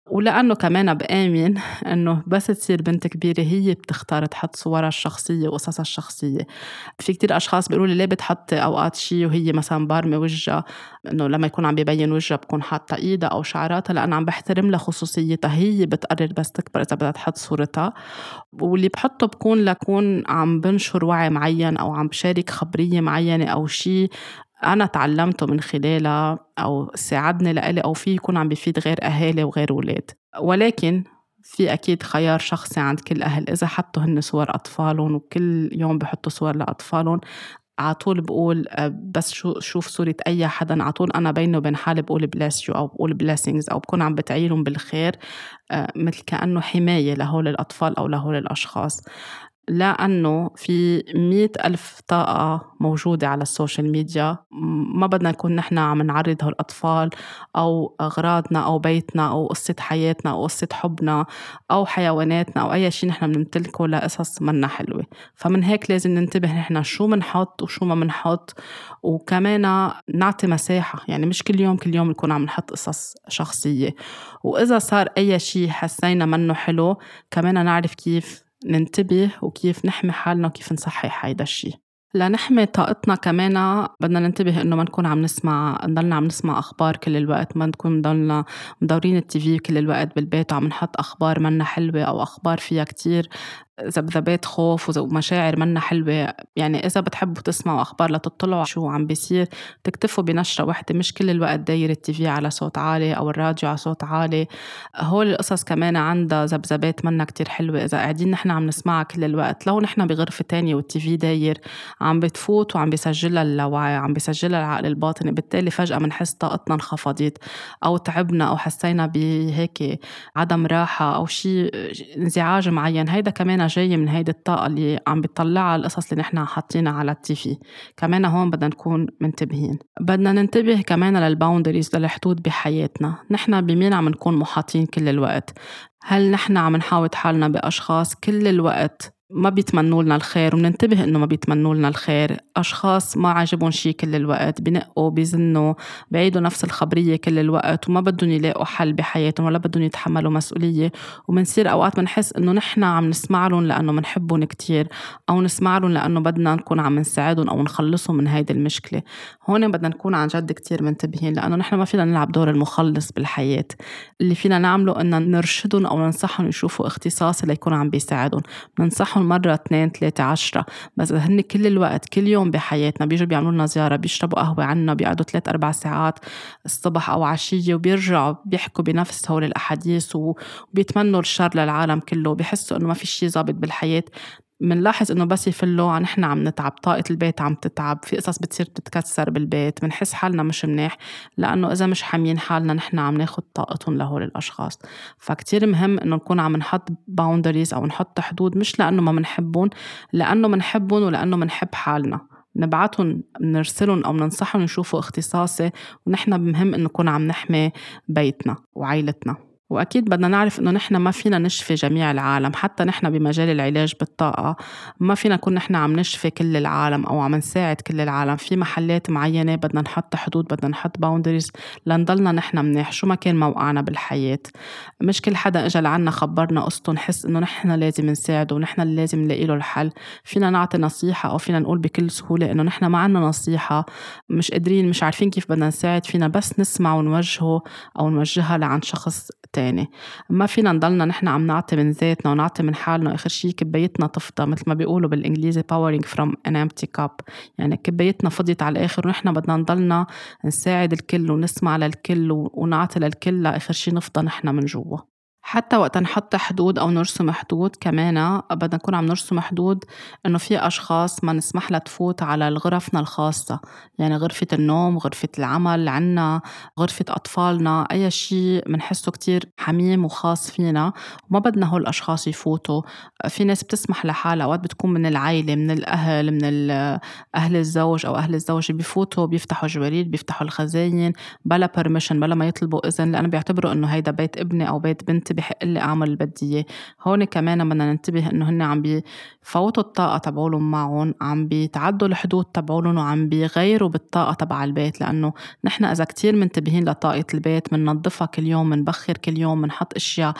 ولأنه كمان بآمن إنه بس تصير بنت كبيرة هي بتختار تحط صورها الشخصية وقصصها الشخصية. في كتير أشخاص بيقولوا لي ليه بتحطي أوقات شي وهي مثلا بارمة وجهها؟ إنه لما يكون عم بيبين وجهها بكون حاطة إيدها أو شعراتها لأن عم بحترم لها خصوصيتها. هي بتقرر بس تكبر إذا بدها تحط صورتها. واللي بحطه بكون لكون عم بنشر وعي معين أو عم بشارك خبرية معينة أو شي. أنا تعلمته من خلالها أو ساعدني لإلي أو في يكون عم بفيد غير أهالي وغير أولاد ولكن في أكيد خيار شخصي عند كل أهل إذا حطوا هن صور أطفالهم وكل يوم بحطوا صور لأطفالهم على طول بقول آه، بس شو شوف صورة أي حدا. على طول أنا بيني وبين حالي بقول bless you أو بقول blessings أو بكون عم بدعيلهم بالخير آه، مثل كأنه حماية لهول الأطفال أو لهول الأشخاص. لأنه في مئة ألف طاقة موجودة على ال social media. ما بدنا نكون نحن عم نعرض هالأطفال أو أغراضنا أو بيتنا أو قصة حياتنا أو قصة حبنا أو حيواناتنا أو أي شيء نحن بنمتلكه لقصص منا حلوة. فمن هيك لازم ننتبه نحن شو بنحط وشو ما بنحط وكمان نعطي مساحة. يعني مش كل يوم كل يوم نكون عم نحط قصص شخصية. وإذا صار أي شيء حسينا منه حلو كمان نعرف كيف ننتبه وكيف نحمي حالنا وكيف نصحح هيدا الشيء لنحمي طاقتنا كمان بدنا ننتبه إنه ما نكون عم نسمع نضلنا عم نسمع أخبار كل الوقت ما نكون نضلنا مدورين التي في كل الوقت بالبيت وعم نحط أخبار منا حلوة أو أخبار فيها كتير. ذبذبات خوف ومشاعر منا حلوة يعني إذا بتحبوا تسمعوا أخبار لتطلعوا شو عم بيصير تكتفوا بنشرة وحدة مش كل الوقت داير التي على صوت عالي أو الراديو على صوت عالي. هول القصص كمان عندها ذبذبات منا كتير حلوة إذا قاعدين نحن عم نسمعها كل الوقت. لو نحن بغرفة تانية والتي داير عم بتفوت وعم بيسجلها اللاوعي عم بيسجلها العقل الباطني بالتالي فجأة بنحس طاقتنا انخفضت أو تعبنا أو حسينا بهيك عدم راحة أو شيء انزعاج معين. هيدا كمان جاية من هيدي الطاقة اللي عم بتطلعها القصص اللي نحن حاطينها على التيفي كمان هون بدنا نكون منتبهين. بدنا ننتبه كمان للباوندريز للحدود بحياتنا. نحن بمين عم نكون محاطين كل الوقت؟ هل نحن عم نحاوط حالنا بأشخاص كل الوقت؟ ما بيتمنوا لنا الخير وبننتبه إنه ما بيتمنوا لنا الخير. أشخاص ما عاجبهم شيء كل الوقت بنقوا بيزنوا بعيدوا نفس الخبرية كل الوقت وما بدهم يلاقوا حل بحياتهم ولا بدهم يتحملوا مسؤولية. وبنصير أوقات بنحس إنه نحن عم نسمع لهم لأنه بنحبهم كتير أو نسمع لهم لأنه بدنا نكون عم نساعدهم أو نخلصهم من هيدي المشكلة. هون بدنا نكون عن جد كتير منتبهين لأنه نحن ما فينا نلعب دور المخلص بالحياة. اللي فينا نعمله ان نرشدهم أو ننصحهم يشوفوا اختصاصي ليكون عم بيساعدهم. ننصحهم نمنحهم مرة اثنين ثلاثة عشرة. بس هن كل الوقت كل يوم بحياتنا بيجوا بيعملوا لنا زيارة بيشربوا قهوة عنا بيقعدوا ثلاث أربع ساعات الصبح أو عشية وبيرجعوا بيحكوا بنفس هول الأحاديث وبيتمنوا الشر للعالم كله بيحسوا إنه ما في شيء ظابط بالحياة. منلاحظ إنه بس يفلوا نحن عم نتعب طاقة البيت عم تتعب في قصص بتصير بتتكسر بالبيت بنحس حالنا مش منيح لأنه إذا مش حاميين حالنا نحن عم ناخد طاقتهم لهول الأشخاص. فكتير مهم إنه نكون عم نحط باوندريز أو نحط حدود مش لأنه ما منحبهم لأنه منحبهم ولأنه منحب حالنا. نبعتهم نرسلهم أو ننصحهم يشوفوا اختصاصي ونحن مهم إنه نكون عم نحمي بيتنا وعائلتنا وأكيد بدنا نعرف إنه نحن ما فينا نشفي جميع العالم حتى نحن بمجال العلاج بالطاقة ما فينا نكون نحن عم نشفي كل العالم أو عم نساعد كل العالم. في محلات معينة بدنا نحط حدود بدنا نحط باوندريز لنضلنا نحن منيح شو ما كان موقعنا بالحياة. مش كل حدا إجا لعنا خبرنا قصته نحس إنه نحن لازم نساعده ونحن اللي لازم نلاقي له الحل. فينا نعطي نصيحة أو فينا نقول بكل سهولة إنه نحن ما عنا نصيحة مش قادرين مش عارفين كيف بدنا نساعد فينا بس نسمع ونوجهه أو نوجهها لعند شخص تاني ما فينا نضلنا نحن عم نعطي من ذاتنا ونعطي من حالنا آخر شي كبايتنا تفضى مثل ما بيقولوا بالإنجليزي powering from an empty cup. يعني كبايتنا فضيت على الآخر ونحن بدنا نضلنا نساعد الكل ونسمع للكل ونعطي للكل لآخر شي نفضى نحن من جوا. حتى وقت نحط حدود أو نرسم حدود كمان بدنا نكون عم نرسم حدود إنه في أشخاص ما نسمح لها تفوت على غرفنا الخاصة. يعني غرفة النوم غرفة العمل عنا غرفة أطفالنا أي شيء بنحسه كتير حميم وخاص فينا وما بدنا هول الأشخاص يفوتوا. في ناس بتسمح لحالها أوقات بتكون من العائلة من الأهل من أهل الزوج أو أهل الزوجة بيفوتوا بيفتحوا جواريد بيفتحوا الخزاين بلا برميشن بلا ما يطلبوا إذن لأنه بيعتبروا إنه هيدا بيت ابني أو بيت بنتي بحق لي أعمل اللي بدي إياه. هون كمان بدنا ننتبه إنه هن عم بفوتوا الطاقة تبعولهم معهم عم بيتعدوا الحدود تبعولهم وعم بيغيروا بالطاقة تبع البيت لأنه نحن إذا كتير منتبهين لطاقة البيت بننظفها كل يوم بنبخر كل يوم بنحط أشياء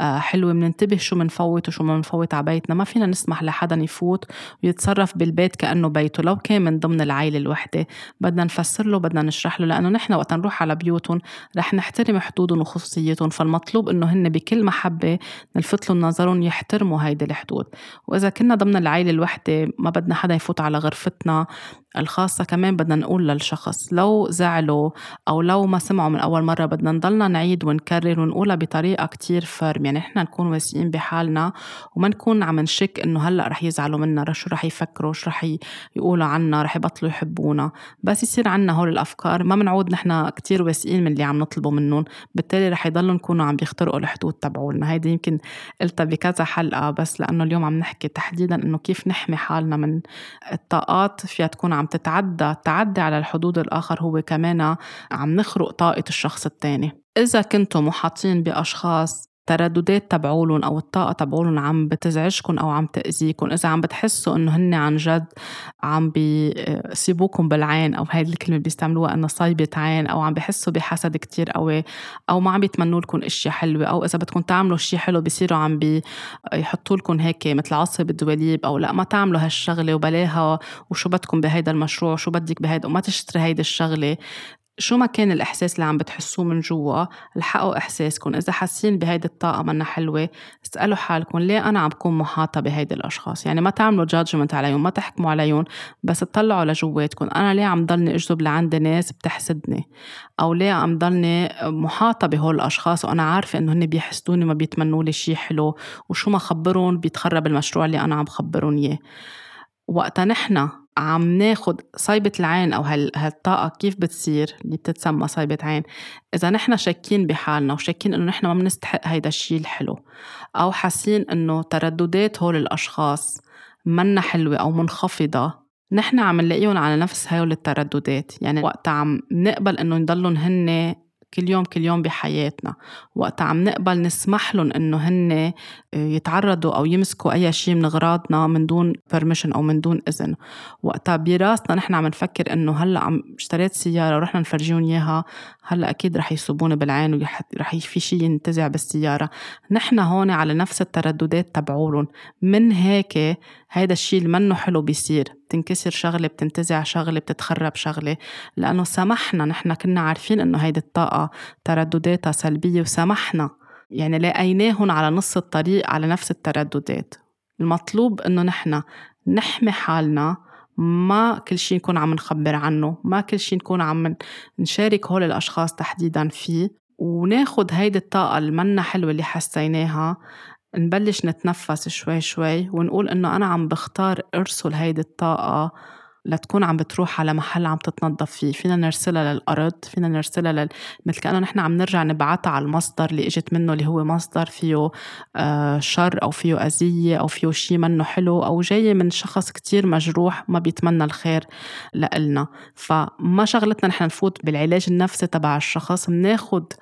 آه، حلوة بننتبه شو بنفوت وشو ما بنفوت على بيتنا. ما فينا نسمح لحدا يفوت ويتصرف بالبيت كأنه بيته لو كان من ضمن العائله الوحدة. بدنا نفسر له بدنا نشرح له لأنه نحن وقت نروح على بيوتهم رح نحترم حدودهم وخصوصيتهم فالمطلوب إنه هن بكل محبة نلفت لهم نظرهم يحترموا هيدي الحدود. وإذا كنا ضمن العائلة الوحدة ما بدنا حدا يفوت على غرفتنا الخاصة كمان بدنا نقول للشخص لو زعلوا أو لو ما سمعوا من أول مرة بدنا نضلنا نعيد ونكرر ونقولها بطريقة كتير فرم يعني إحنا نكون واثقين بحالنا وما نكون عم نشك إنه هلأ رح يزعلوا منا شو رح يفكروا شو رح يقولوا عنا رح يبطلوا يحبونا. بس يصير عنا هول الأفكار ما بنعود نحن كتير واثقين من اللي عم نطلبه منهم بالتالي رح يضلوا نكونوا عم بيخترقوا الحدود تبعولنا. هيدي يمكن قلتها بكذا حلقة بس لأنه اليوم عم نحكي تحديدا إنه كيف نحمي حالنا من الطاقات فيها تكون عم تتعدى التعدي على الحدود الآخر هو كمان عم نخرق طاقة الشخص التاني. إذا كنتم محاطين بأشخاص ترددات تبعولن أو الطاقة تبعولن عم بتزعجكم أو عم تاذيكم إذا عم بتحسوا إنه هن عن جد عم بيسيبوكم بالعين أو هاي الكلمة بيستعملوها إنه صايبة عين أو عم بحسوا بحسد كتير قوي أو ما عم بيتمنوا لكم اشياء حلوة أو إذا بدكم تعملوا شيء حلو بصيروا عم بيحطوا لكم هيك مثل عصب الدواليب أو لا ما تعملوا هالشغلة وبلاها وشو بدكم بهيدا المشروع وشو بدك بهيدا وما تشتري هيدي الشغلة. شو ما كان الإحساس اللي عم بتحسوه من جوا الحقوا إحساسكم. إذا حاسين بهيدي الطاقة منا حلوة اسألوا حالكم ليه أنا عم بكون محاطة بهيدي الأشخاص؟ يعني ما تعملوا جادجمنت عليهم ما تحكموا عليهم بس تطلعوا لجواتكم. أنا ليه عم ضلني أجذب لعند ناس بتحسدني؟ أو ليه عم ضلني محاطة بهول الأشخاص وأنا عارفة إنه هن بيحسدوني ما بيتمنوا لي شيء حلو؟ وشو ما خبرهم بيتخرب المشروع اللي أنا عم بخبرهم إياه. وقتا نحن عم ناخد صيبة العين أو هالطاقة كيف بتصير؟ اللي بتتسمى صيبة عين. إذا نحن شاكين بحالنا وشاكين إنه نحن ما بنستحق هيدا الشيء الحلو أو حاسين إنه ترددات هول الأشخاص منا حلوة أو منخفضة نحن عم نلاقيهم على نفس هول الترددات. يعني وقت عم نقبل إنه يضلون هن كل يوم كل يوم بحياتنا. وقت عم نقبل نسمح لهم إنه هن آه، يتعرضوا أو يمسكوا أي شيء من أغراضنا من دون بيرميشن أو من دون إذن. وقتها براسنا نحن عم نفكر إنه هلأ عم اشتريت سيارة ورحنا نفرجيهم إياها هلأ أكيد رح يصوبوني بالعين ورح في شيء ينتزع بالسيارة. نحن هون على نفس الترددات تبعولن. من هيك هيدا الشيء اللي منه حلو بيصير. بتنكسر شغلة بتنتزع شغلة بتتخرب شغلة. لأنه سمحنا نحن كنا عارفين إنه هيدي الطاقة تردداتها سلبية وسمحنا. يعني لاقيناهم على نص الطريق على نفس الترددات. المطلوب إنه نحن نحمي حالنا ما كل شيء نكون عم نخبر عنه ما كل شيء نكون عم نشارك هول الأشخاص تحديدا فيه. وناخد هيدي الطاقة المنا حلوة اللي حسيناها. نبلش نتنفس شوي شوي ونقول إنه أنا عم بختار أرسل هيدي الطاقة لتكون عم بتروح على محل عم تتنظف فيه. فينا نرسلها للأرض فينا نرسلها لل... مثل كأنه نحن عم نرجع نبعتها على المصدر اللي إجت منه اللي هو مصدر فيه آه شر أو فيه أذية أو فيه شيء منه حلو أو جاي من شخص كتير مجروح ما بيتمنى الخير لإلنا. فما شغلتنا نحن نفوت بالعلاج النفسي تبع الشخص بناخد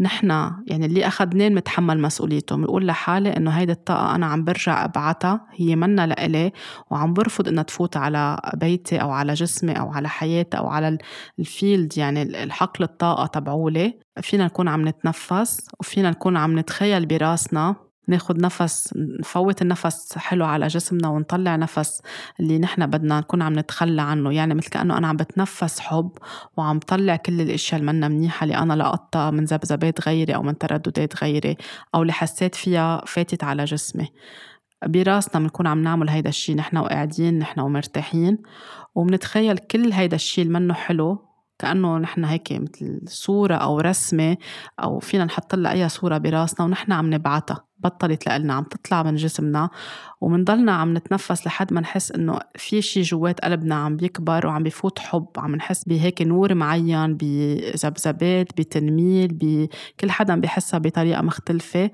نحن يعني اللي أخذناه بنتحمل مسؤوليته بنقول لحالي إنه هيدي الطاقة أنا عم برجع أبعتها هي منا لإلي وعم برفض إنها تفوت على بيتي أو على جسمي أو على حياتي أو على الفيلد يعني الحقل الطاقة تبعولي. فينا نكون عم نتنفس وفينا نكون عم نتخيل براسنا ناخد نفس نفوت النفس حلو على جسمنا ونطلع نفس اللي نحن بدنا نكون عم نتخلى عنه. يعني مثل كأنه أنا عم بتنفس حب وعم طلع كل الأشياء اللي منا منيحة اللي أنا لقطتها من ذبذبات غيري أو من ترددات غيري أو اللي حسيت فيها فاتت على جسمي. براسنا بنكون عم نعمل هيدا الشيء نحن وقاعدين نحن ومرتاحين. وبنتخيل كل هيدا الشيء اللي منه حلو كأنه نحن هيك مثل صورة أو رسمة أو فينا نحط لها أي صورة براسنا ونحن عم نبعتها بطلت لنا عم تطلع من جسمنا ومنضلنا عم نتنفس لحد ما نحس إنه في شي جوات قلبنا عم بيكبر وعم بيفوت حب عم نحس بهيك نور معين بذبذبات بتنميل بكل حدا بيحسها بطريقة مختلفة.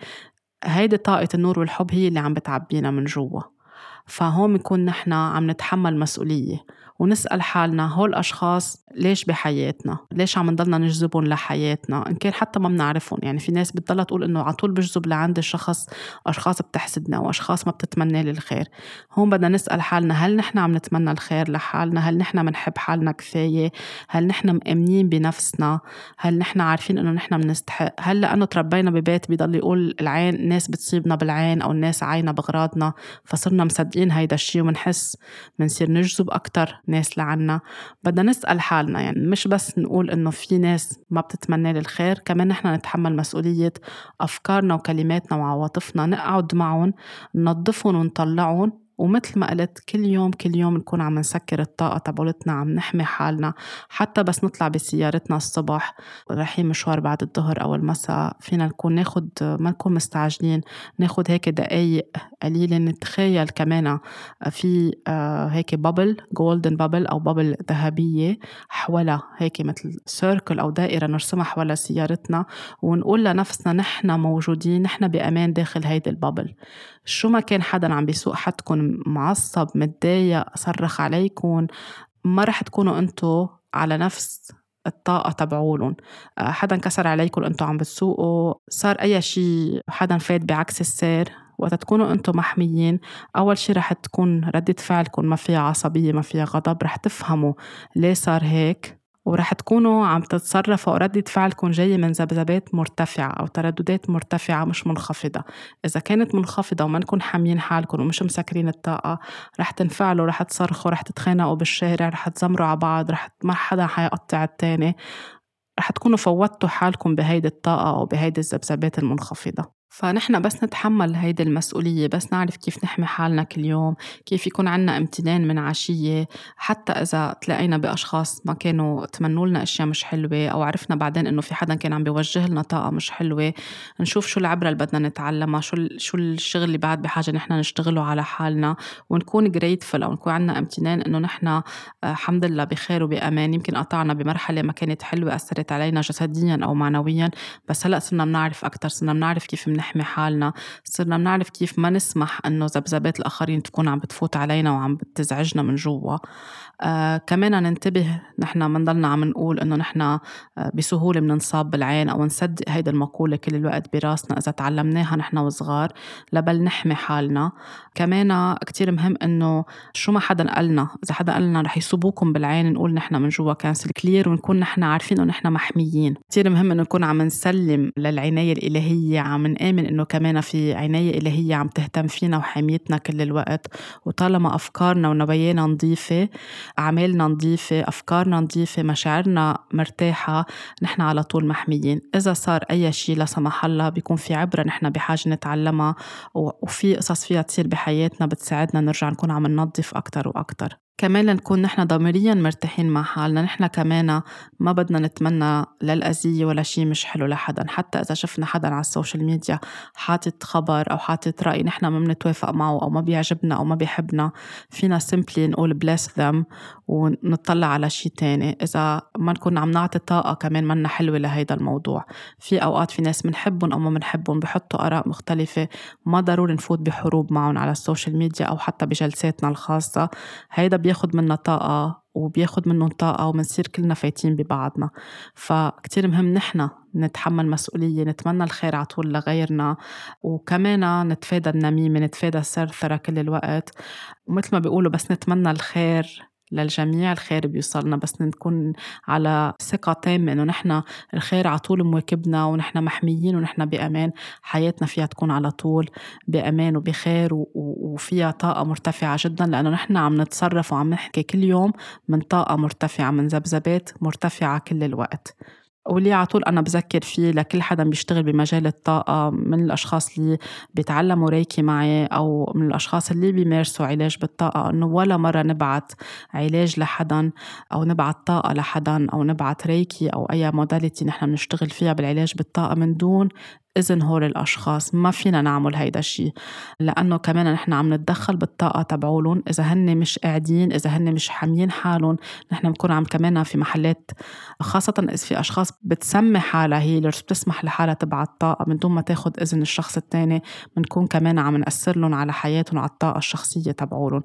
هيدي طاقة النور والحب هي اللي عم بتعبينا من جوا. فهون بنكون نحن عم نتحمل مسؤولية. ونسأل حالنا هول الأشخاص ليش بحياتنا؟ ليش عم نضلنا نجذبهم لحياتنا؟ إن كان حتى ما بنعرفهم. يعني في ناس بتضلها تقول إنه على طول بجذب لعند الشخص أشخاص بتحسدنا وأشخاص ما بتتمنى لي الخير. هون بدنا نسأل حالنا هل نحن عم نتمنى الخير لحالنا؟ هل نحن بنحب حالنا كفاية؟ هل نحن مأمنين بنفسنا؟ هل نحن عارفين إنه نحن بنستحق هل لأنه تربينا ببيت بيضل يقول العين الناس بتصيبنا بالعين أو الناس عاينا بغراضنا فصرنا مصدقين هيدا الشيء وبنحس بنصير نجذب أكتر؟ ناس لعنا بدنا نسأل حالنا يعني مش بس نقول إنه في ناس ما بتتمنى لي الخير كمان نحن نتحمل مسؤولية أفكارنا وكلماتنا وعواطفنا نقعد معهم ننظفهم ونطلعهم ومثل ما قلت كل يوم كل يوم نكون عم نسكر الطاقة تبعولتنا عم نحمي حالنا حتى بس نطلع بسيارتنا الصبح رايحين مشوار بعد الظهر أو المساء فينا نكون ناخد ما نكون مستعجلين ناخد هيك دقايق قليلة نتخيل كمان في آه، هيك bubble golden bubble أو bubble ذهبية حولها هيك مثل circle أو دائرة نرسمها حول سيارتنا ونقول لنفسنا نحن موجودين نحن بأمان داخل هيدي ال bubble شو ما كان حدا عم بيسوق حدكم معصب متضايق صرخ عليكم ما رح تكونوا انتو على نفس الطاقة تبعولن. آه، حدا انكسر عليكم انتو عم بتسوقوا صار أي شيء حدا فات بعكس السير وقت تكونوا أنتم محميين أول شيء رح تكون ردة فعلكم ما فيها عصبية ما فيها غضب رح تفهموا ليه صار هيك. ورح تكونوا عم تتصرفوا ردة فعلكم جاية من ذبذبات مرتفعة أو ترددات مرتفعة مش منخفضة. إذا كانت منخفضة وما نكون حاميين حالكم ومش مسكرين الطاقة رح تنفعلوا رح تصرخوا رح تتخانقوا بالشارع رح تزمروا على بعض رح ما حدا حيقطع التاني. رح تكونوا فوتوا حالكم بهيدي الطاقة أو بهيدي الذبذبات المنخفضة. فنحن بس نتحمل هيدي المسؤولية بس نعرف كيف نحمي حالنا كل يوم كيف يكون عنا امتنان من عشية حتى إذا تلاقينا بأشخاص ما كانوا تمنوا لنا أشياء مش حلوة أو عرفنا بعدين إنه في حدا كان عم بيوجه لنا طاقة مش حلوة نشوف شو العبرة اللي بدنا نتعلمها شو شو الشغل اللي بعد بحاجة نحن نشتغله على حالنا ونكون جريتفل أو نكون عنا امتنان إنه نحن آه، الحمد لله بخير وبأمان. يمكن قطعنا بمرحلة ما كانت حلوة أثرت علينا جسديا أو معنويا بس هلأ صرنا بنعرف أكتر صرنا بنعرف كيف نحمي حالنا. صرنا بنعرف كيف ما نسمح إنه ذبذبات الآخرين تكون عم بتفوت علينا وعم بتزعجنا من جوا. آه كمان ننتبه نحن ما نضلنا عم نقول إنه نحن آه بسهولة بننصاب بالعين أو نصدق هيدا المقولة كل الوقت براسنا إذا تعلمناها نحن وصغار لبل نحمي حالنا. كمان كتير مهم إنه شو ما حدا قالنا إذا حدا قالنا رح يصوبوكم بالعين نقول نحن من جوا cancel clear ونكون نحن عارفين إنه نحن محميين. كتير مهم إنه نكون عم نسلم للعناية الإلهية عم منآمن إنه كمان في عناية إلهية عم تهتم فينا وحميتنا كل الوقت. وطالما أفكارنا ونوايانا نظيفة أعمالنا نظيفة أفكارنا نظيفة مشاعرنا مرتاحة نحن على طول محميين. إذا صار أي شيء لا سمح الله بيكون في عبرة نحن بحاجة نتعلمها وفي قصص فيها تصير بحياتنا بتساعدنا نرجع نكون عم ننظف أكتر وأكتر. كمان لنكون نحن ضميريا مرتاحين مع حالنا. نحن كمان ما بدنا نتمنى للأذية ولا شيء مش حلو لحدا. حتى إذا شفنا حدا على ال social media حاطط خبر أو حاطط رأي نحن ما بنتوافق معه أو ما بيعجبنا أو ما بيحبنا فينا simply نقول bless them ونطلع على شيء تاني. إذا ما نكون عم نعطي طاقة كمان منا حلوة لهيدا الموضوع. في أوقات في ناس بنحبهم أو ما بنحبهم بحطوا آراء مختلفة. ما ضروري نفوت بحروب معهم على ال social media أو حتى بجلساتنا الخاصة. هيدا بياخد منا طاقة وبياخد منهم طاقة ومنصير كلنا فايتين ببعضنا. فكتير مهم نحن نتحمل مسؤولية نتمنى الخير على طول لغيرنا وكمان نتفادى النميمة نتفادى الثرثرة كل الوقت. ومثل ما بيقولوا بس نتمنى الخير للجميع الخير بيوصلنا. بس نكون على ثقة تامة إنه نحن الخير على طول مواكبنا ونحن محميين ونحن بأمان. حياتنا فيها تكون على طول بأمان وبخير وفيها طاقة مرتفعة جدا. لأنه نحن عم نتصرف وعم نحكي كل يوم من طاقة مرتفعة من ذبذبات مرتفعة كل الوقت. واللي على طول أنا بذكر فيه لكل حدا بيشتغل بمجال الطاقة من الأشخاص اللي بيتعلموا ريكي معي أو من الأشخاص اللي بيمارسوا علاج بالطاقة إنه ولا مرة نبعت علاج لحدا أو نبعت طاقة لحدا أو نبعت ريكي أو أي موداليتي نحن بنشتغل فيها بالعلاج بالطاقة من دون إذن هول الأشخاص ما فينا نعمل هيدا الشيء لأنه كمان نحن عم نتدخل بالطاقة تبعولن. إذا هن مش قاعدين إذا هن مش حاميين حالهم نحن بنكون عم كمان في محلات خاصة إذا في أشخاص بتسمي حالها هيلرز بتسمح لحالها تبعت طاقة من دون ما تاخد إذن الشخص التاني بنكون كمان عم نأثر لهم على حياتهم على الطاقة الشخصية تبعولن.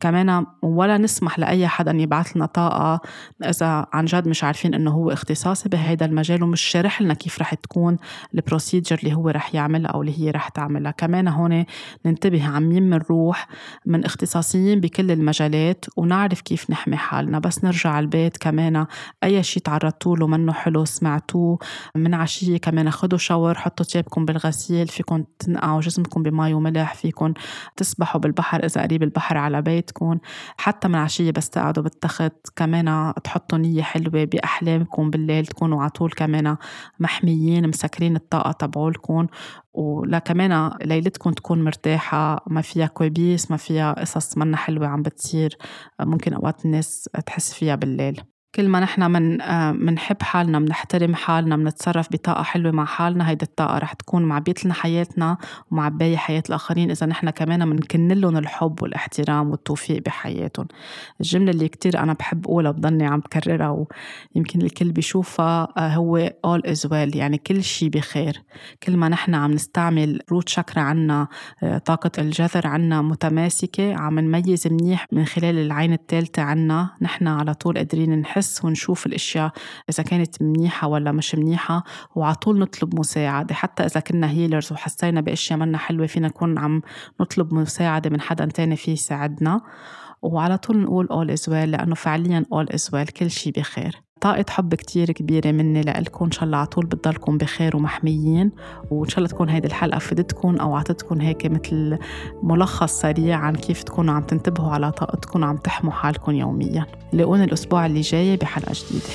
كمان ولا نسمح لأي حدا يبعث لنا طاقة إذا عن جد مش عارفين إنه هو اختصاصي بهيدا المجال ومش شارح لنا كيف رح تكون ال proceed ال procedure اللي هو رح يعملها أو اللي هي رح تعملها. كمان هون ننتبه عم مين منروح من اختصاصيين بكل المجالات ونعرف كيف نحمي حالنا. بس نرجع البيت كمان أي شيء تعرضتوا له منه حلو سمعتوه من عشية كمان خدوا shower حطوا تيابكم بالغسيل فيكم تنقعوا جسمكم بمي وملح فيكم تسبحوا بالبحر إذا قريب البحر على بيتكم حتى من عشية بس تقعدوا بالتخت. كمان تحطوا نية حلوة بأحلامكم بالليل تكونوا على طول كمان محميين مسكرين الطاقة تبعولكم ولا كمان ليلتكم تكون مرتاحة ما فيها كوابيس ما فيها قصص منا حلوة عم بتصير ممكن أوقات الناس تحس فيها بالليل. كل ما نحن من منحب حالنا منحترم حالنا منتصرف بطاقة حلوة مع حالنا هيدي الطاقة رح تكون معبية لنا حياتنا ومعبية حياة الآخرين إذا نحن كمان منكن لهم الحب والاحترام والتوفيق بحياتهم. الجملة اللي كتير أنا بحب أقولها بضلني عم بكررها ويمكن الكل بيشوفها آه، هو all is well يعني كل شيء بخير. كل ما نحن عم نستعمل روت شاكرا عنا آه، طاقة الجذر عنا متماسكة عم نميز منيح من خلال العين الثالثة عنا نحن على طول قادرين نحس نحس ونشوف الأشياء إذا كانت منيحة ولا مش منيحة وعلى طول نطلب مساعدة. حتى إذا كنا هيلرز وحسينا بأشياء منا حلوة فينا نكون عم نطلب مساعدة من حدا تاني فيه يساعدنا. وعلى طول نقول all is well لأنه فعليا all is well كل شي بخير. طاقة حب كتير كبيرة مني لإلكم. إن شاء الله على طول بتضلكم بخير ومحميين. وإن شاء الله تكون هيدي الحلقة فدتكم أو عطتكم هيك مثل ملخص سريع عن كيف تكونوا عم تنتبهوا على طاقتكم وعم تحموا حالكم يوميا. لاقونا الأسبوع اللي جاي بحلقة جديدة.